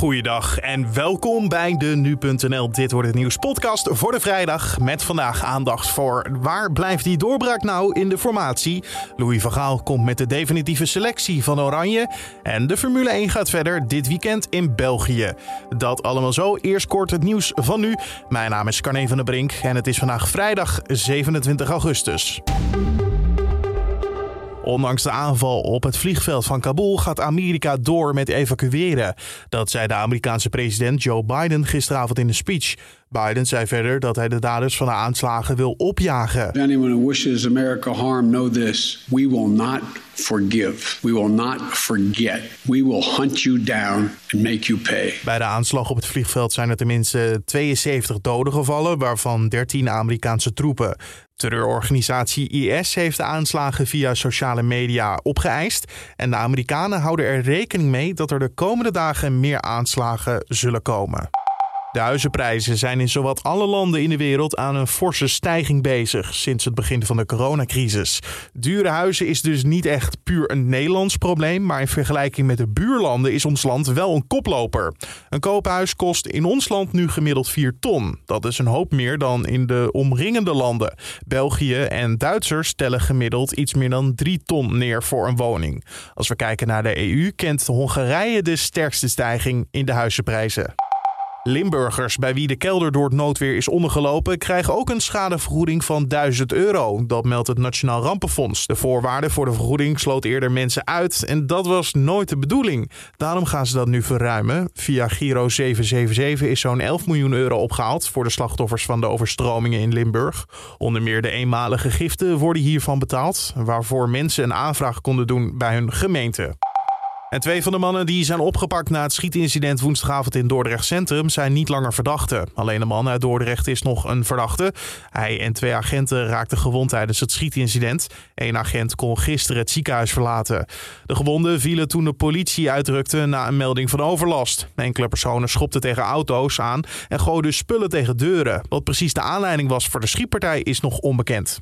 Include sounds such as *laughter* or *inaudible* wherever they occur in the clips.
Goeiedag en welkom bij de Nu.nl Dit Wordt Het Nieuws podcast voor de vrijdag. Met vandaag aandacht voor waar blijft die doorbraak nou in de formatie? Louis van Gaal komt met de definitieve selectie van Oranje. En de Formule 1 gaat verder dit weekend in België. Dat allemaal zo. Eerst kort het nieuws van nu. Mijn naam is Carne van der Brink en het is vandaag vrijdag 27 augustus. Ondanks de aanval op het vliegveld van Kabul gaat Amerika door met evacueren. Dat zei de Amerikaanse president Joe Biden gisteravond in een speech. Biden zei verder dat hij de daders van de aanslagen wil opjagen. If anyone who wishes America harm, know this. We will not forgive. We will not forget. We will hunt you down and make you pay. Bij de aanslag op het vliegveld zijn er tenminste 72 doden gevallen, waarvan 13 Amerikaanse troepen. Terreurorganisatie IS heeft de aanslagen via sociale media opgeëist. En de Amerikanen houden er rekening mee dat er de komende dagen meer aanslagen zullen komen. De huizenprijzen zijn in zowat alle landen in de wereld aan een forse stijging bezig sinds het begin van de coronacrisis. Dure huizen is dus niet echt puur een Nederlands probleem, maar in vergelijking met de buurlanden is ons land wel een koploper. Een koophuis kost in ons land nu gemiddeld 4 ton. Dat is een hoop meer dan in de omringende landen. België en Duitsers stellen gemiddeld iets meer dan 3 ton neer voor een woning. Als we kijken naar de EU, kent Hongarije de sterkste stijging in de huizenprijzen. Limburgers bij wie de kelder door het noodweer is ondergelopen, krijgen ook een schadevergoeding van 1000 euro. Dat meldt het Nationaal Rampenfonds. De voorwaarden voor de vergoeding sloot eerder mensen uit en dat was nooit de bedoeling. Daarom gaan ze dat nu verruimen. Via Giro 777 is zo'n 11 miljoen euro opgehaald voor de slachtoffers van de overstromingen in Limburg. Onder meer de eenmalige giften worden hiervan betaald, waarvoor mensen een aanvraag konden doen bij hun gemeente. En twee van de mannen die zijn opgepakt na het schietincident woensdagavond in Dordrecht Centrum zijn niet langer verdachten. Alleen de man uit Dordrecht is nog een verdachte. Hij en twee agenten raakten gewond tijdens het schietincident. Eén agent kon gisteren het ziekenhuis verlaten. De gewonden vielen toen de politie uitrukte na een melding van overlast. Enkele personen schopten tegen auto's aan en gooiden spullen tegen deuren. Wat precies de aanleiding was voor de schietpartij is nog onbekend.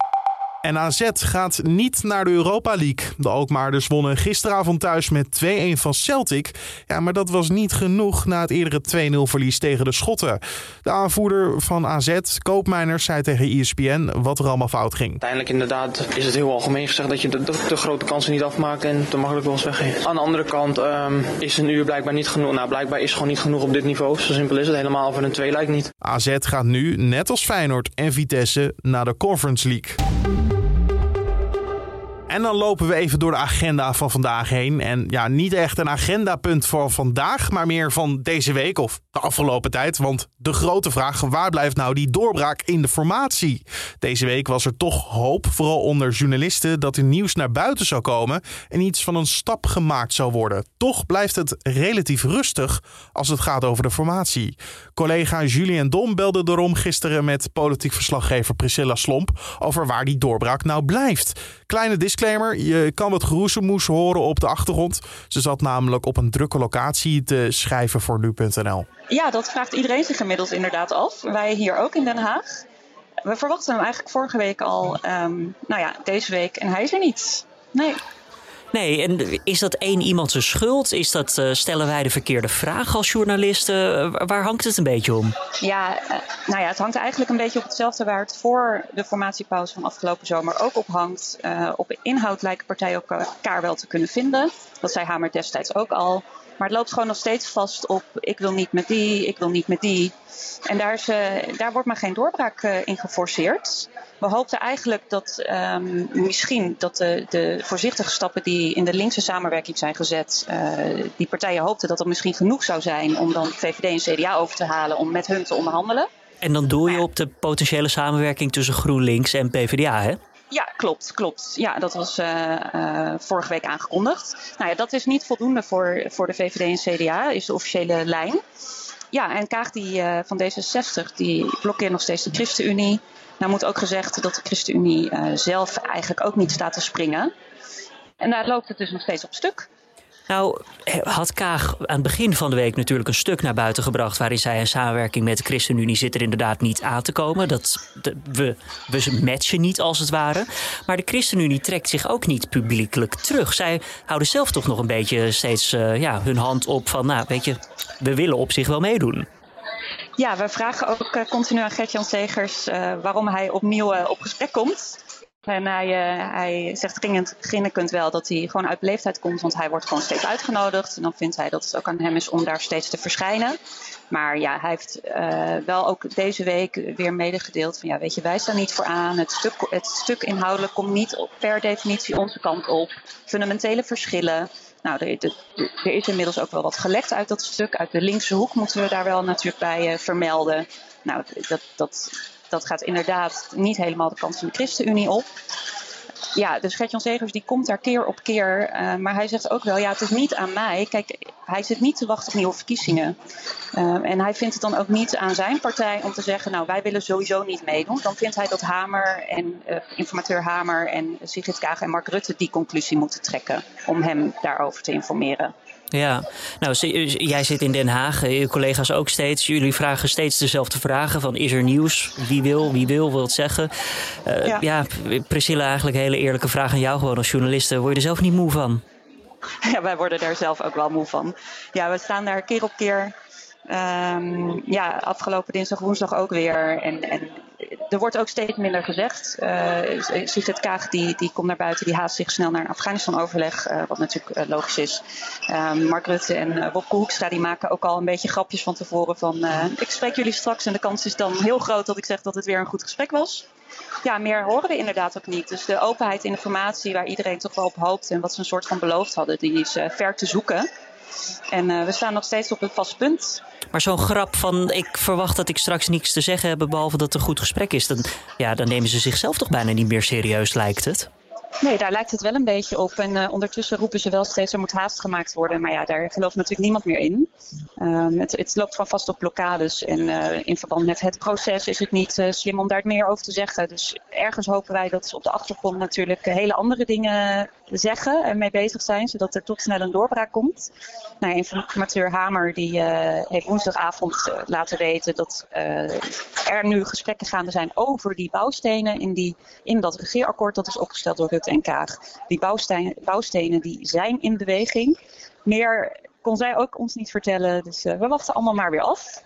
En AZ gaat niet naar de Europa League. De Alkmaarders wonnen gisteravond thuis met 2-1 van Celtic. Ja, maar dat was niet genoeg na het eerdere 2-0 verlies tegen de Schotten. De aanvoerder van AZ, Koopmeiners, zei tegen ESPN wat er allemaal fout ging. Uiteindelijk inderdaad is het heel algemeen gezegd dat je de, de, de grote kansen niet afmaakt en te makkelijk wel eens weggeeft. Aan de andere kant um, is een uur blijkbaar niet genoeg. Nou, blijkbaar is gewoon niet genoeg op dit niveau. Zo simpel is het. Helemaal voor een 2 lijkt niet. AZ gaat nu, net als Feyenoord en Vitesse, naar de Conference League. En dan lopen we even door de agenda van vandaag heen. En ja, niet echt een agendapunt voor vandaag, maar meer van deze week of de afgelopen tijd. Want de grote vraag, waar blijft nou die doorbraak in de formatie? Deze week was er toch hoop, vooral onder journalisten, dat er nieuws naar buiten zou komen en iets van een stap gemaakt zou worden. Toch blijft het relatief rustig als het gaat over de formatie. Collega Julien Dom belde erom gisteren met politiek verslaggever Priscilla Slomp over waar die doorbraak nou blijft. Kleine disclaimer, je kan wat geroezemoes horen op de achtergrond. Ze zat namelijk op een drukke locatie te schrijven voor nu.nl. Ja, dat vraagt iedereen zich inmiddels inderdaad af. Wij hier ook in Den Haag. We verwachten hem eigenlijk vorige week al, um, nou ja, deze week. En hij is er niet. Nee. Nee, en is dat één iemand zijn schuld? Is dat, uh, stellen wij de verkeerde vraag als journalisten? Uh, waar hangt het een beetje om? Ja, uh, nou ja, het hangt eigenlijk een beetje op hetzelfde waar het voor de formatiepauze van afgelopen zomer ook op hangt. op inhoud lijken partijen elkaar wel te kunnen vinden. Dat zei Hamer destijds ook al. Maar het loopt gewoon nog steeds vast op ik wil niet met die, ik wil niet met die. En daar, is, daar wordt maar geen doorbraak in geforceerd. We hoopten eigenlijk dat um, misschien dat de, de, voorzichtige stappen die in de linkse samenwerking zijn gezet, uh, die partijen hoopten dat dat misschien genoeg zou zijn om dan VVD en CDA over te halen om met hun te onderhandelen. En dan doe je op de potentiële samenwerking tussen GroenLinks en PvdA, hè? Ja, klopt, klopt. Ja, dat was uh, vorige week aangekondigd. Nou ja, dat is niet voldoende voor, voor de VVD en CDA, is de officiële lijn. Ja, en Kaag die, uh, van D66, die blokkeert nog steeds de ChristenUnie. Nou moet ook gezegd dat de ChristenUnie zelf eigenlijk ook niet staat te springen. En daar loopt het dus nog steeds op stuk. Nou, had Kaag aan het begin van de week natuurlijk een stuk naar buiten gebracht. waarin zij een samenwerking met de ChristenUnie zit er inderdaad niet aan te komen. Dat, we, we matchen niet als het ware. Maar de ChristenUnie trekt zich ook niet publiekelijk terug. Zij houden zelf toch nog een beetje steeds uh, ja, hun hand op van, nou, weet je, we willen op zich wel meedoen. Ja, we vragen ook uh, continu aan Gertjan Segers waarom hij opnieuw op gesprek komt. En hij, uh, hij zegt grinnikend wel dat hij gewoon uit beleefdheid komt, want hij wordt gewoon steeds uitgenodigd. En dan vindt hij dat het ook aan hem is om daar steeds te verschijnen. Maar ja, hij heeft uh, wel ook deze week weer medegedeeld van ja, weet je, wij staan niet voor aan. Het stuk, het stuk inhoudelijk komt niet op, per definitie onze kant op. Fundamentele verschillen. Nou, er, er, is inmiddels ook wel wat gelekt uit dat stuk. Uit de linkse hoek moeten we daar wel natuurlijk bij uh, vermelden. Nou, dat, dat, dat gaat inderdaad niet helemaal de kant van de ChristenUnie op. Ja, dus Gertjan Zegers die komt daar keer op keer. Uh, maar hij zegt ook wel, ja, het is niet aan mij. Kijk, hij zit niet te wachten op nieuwe verkiezingen. Uh, en hij vindt het dan ook niet aan zijn partij om te zeggen, nou, wij willen sowieso niet meedoen. Dan vindt hij dat Hamer en uh, informateur Hamer en Sigrid Kaag en Mark Rutte die conclusie moeten trekken om hem daarover te informeren. Ja, nou, jij zit in Den Haag, je collega's ook steeds. Jullie vragen steeds dezelfde vragen: van is er nieuws? Wie wil, wie wil, wil het zeggen? Uh, ja. ja, Priscilla, eigenlijk een hele eerlijke vraag aan jou gewoon als journaliste. Word je er zelf niet moe van? *laughs* Ja, wij worden daar zelf ook wel moe van. Ja, we staan daar keer op keer. Um, ja, afgelopen dinsdag, woensdag ook weer. En, en er wordt ook steeds minder gezegd. Uh, Sigrid Kaag die, die komt naar buiten, die haast zich snel naar een Afghanistan-overleg, uh, wat natuurlijk uh, logisch is. Mark Rutte en Wopke Hoekstra die maken ook al een beetje grapjes van tevoren van ik spreek jullie straks en de kans is dan heel groot dat ik zeg dat het weer een goed gesprek was. Ja, meer horen we inderdaad ook niet. Dus de openheid in informatie waar iedereen toch wel op hoopt en wat ze een soort van beloofd hadden, die is ver te zoeken. En we staan nog steeds op een vast punt. Maar zo'n grap van ik verwacht dat ik straks niets te zeggen heb behalve dat het een goed gesprek is, dan, ja, dan nemen ze zichzelf toch bijna niet meer serieus, lijkt het. Nee, daar lijkt het wel een beetje op. En uh, ondertussen roepen ze wel steeds er moet haast gemaakt worden. Maar ja, daar gelooft natuurlijk niemand meer in. Um, het, loopt van vast op blokkades. En uh, in verband met het proces is het niet uh, slim om daar meer over te zeggen. Dus ergens hopen wij dat ze op de achtergrond natuurlijk hele andere dingen zeggen en mee bezig zijn. Zodat er toch snel een doorbraak komt. Nou, informateur Hamer die heeft woensdagavond laten weten dat er nu gesprekken gaande zijn over die bouwstenen in, die, in dat regeerakkoord dat is opgesteld door Rutte en Kaag. Die bouwstenen, bouwstenen die zijn in beweging. Meer kon zij ook ons niet vertellen. Dus uh, we wachten allemaal maar weer af.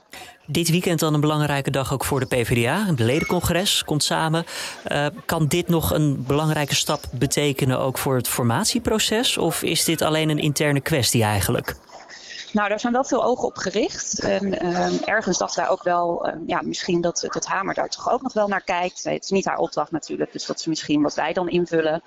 Dit weekend dan een belangrijke dag ook voor de PvdA. Het ledencongres komt samen. Uh, kan dit nog een belangrijke stap betekenen ook voor het formatieproces? Of is dit alleen een interne kwestie eigenlijk? Nou, daar zijn wel veel ogen op gericht. En um, ergens dacht daar ook wel, um, ja, misschien dat, dat Hamer daar toch ook nog wel naar kijkt. Het is niet haar opdracht natuurlijk, dus dat is misschien wat wij dan invullen.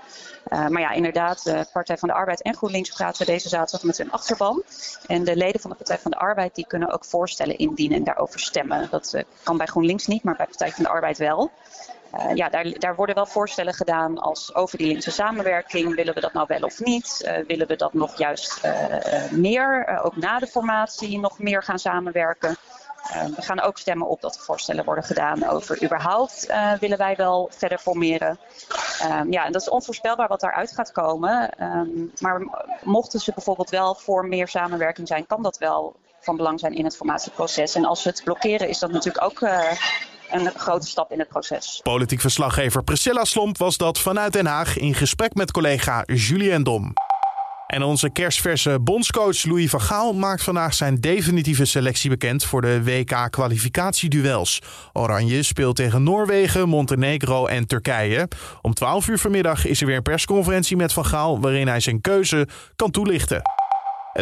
Uh, maar ja, inderdaad, de Partij van de Arbeid en GroenLinks praten deze zaterdag met hun achterban. En de leden van de Partij van de Arbeid die kunnen ook voorstellen indienen en daarover stemmen. Dat uh, kan bij GroenLinks niet, maar bij Partij van de Arbeid wel. Uh, ja, daar, daar, worden wel voorstellen gedaan als over die linkse samenwerking. Willen we dat nou wel of niet? Uh, willen we dat nog juist uh, meer, ook na de formatie, nog meer gaan samenwerken? we gaan ook stemmen op dat er voorstellen worden gedaan over überhaupt willen wij wel verder formeren. Um, ja, en dat is onvoorspelbaar wat daaruit gaat komen. Um, maar mochten ze bijvoorbeeld wel voor meer samenwerking zijn, kan dat wel van belang zijn in het formatieproces. En als we het blokkeren, is dat natuurlijk ook een grote stap in het proces. Politiek verslaggever Priscilla Slomp was dat vanuit Den Haag in gesprek met collega Julien Dom. En onze kerstverse bondscoach Louis van Gaal maakt vandaag zijn definitieve selectie bekend voor de WK-kwalificatieduels. Oranje speelt tegen Noorwegen, Montenegro en Turkije. Om 12 uur vanmiddag is er weer een persconferentie met Van Gaal waarin hij zijn keuze kan toelichten.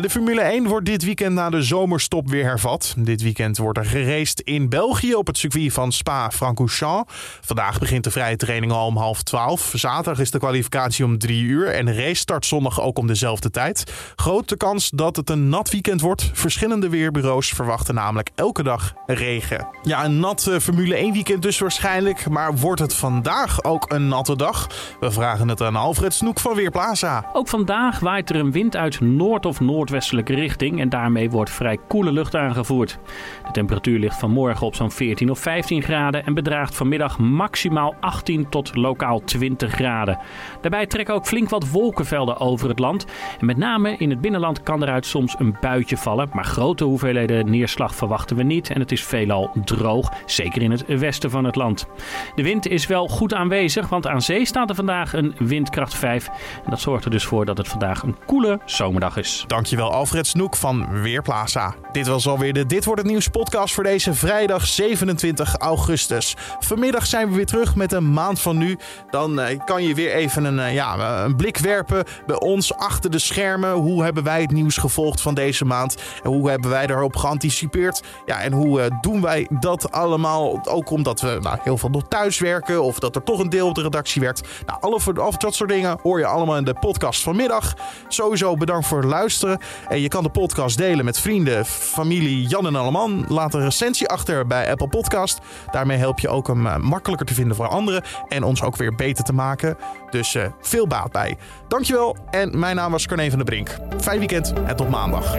De Formule 1 wordt dit weekend na de zomerstop weer hervat. Dit weekend wordt er geraced in België op het circuit van Spa-Francorchamps. Vandaag begint de vrije training al om half twaalf. Zaterdag is de kwalificatie om drie uur en de race start zondag ook om dezelfde tijd. Grote kans dat het een nat weekend wordt. Verschillende weerbureaus verwachten namelijk elke dag regen. Ja, een nat eh, Formule 1 weekend dus waarschijnlijk. Maar wordt het vandaag ook een natte dag? We vragen het aan Alfred Snoek van Weerplaza. Ook vandaag waait er een wind uit noord of noord noordwestelijke richting en daarmee wordt vrij koele lucht aangevoerd. De temperatuur ligt vanmorgen op zo'n 14 of 15 graden en bedraagt vanmiddag maximaal 18 tot lokaal 20 graden. Daarbij trekken ook flink wat wolkenvelden over het land. En met name in het binnenland kan eruit soms een buitje vallen, maar grote hoeveelheden neerslag verwachten we niet en het is veelal droog, zeker in het westen van het land. De wind is wel goed aanwezig, want aan zee staat er vandaag een windkracht 5 en dat zorgt er dus voor dat het vandaag een koele zomerdag is. Dankjewel Alfred Snoek van Weerplaza. Dit was alweer de Dit wordt het nieuws podcast voor deze vrijdag 27 augustus. Vanmiddag zijn we weer terug met een maand van nu. Dan eh, kan je weer even een, eh, ja, een blik werpen bij ons achter de schermen. Hoe hebben wij het nieuws gevolgd van deze maand? En hoe hebben wij daarop geanticipeerd? Ja, en hoe eh, doen wij dat allemaal? Ook omdat we nou, heel veel nog thuis werken of dat er toch een deel op de redactie werkt. Nou, alle dat soort dingen hoor je allemaal in de podcast vanmiddag. Sowieso bedankt voor het luisteren. En je kan de podcast delen met vrienden, familie, Jan en Alleman. Laat een recensie achter bij Apple Podcast. Daarmee help je ook hem makkelijker te vinden voor anderen en ons ook weer beter te maken. Dus uh, veel baat bij. Dankjewel en mijn naam was Carne van der Brink. Fijn weekend en tot maandag.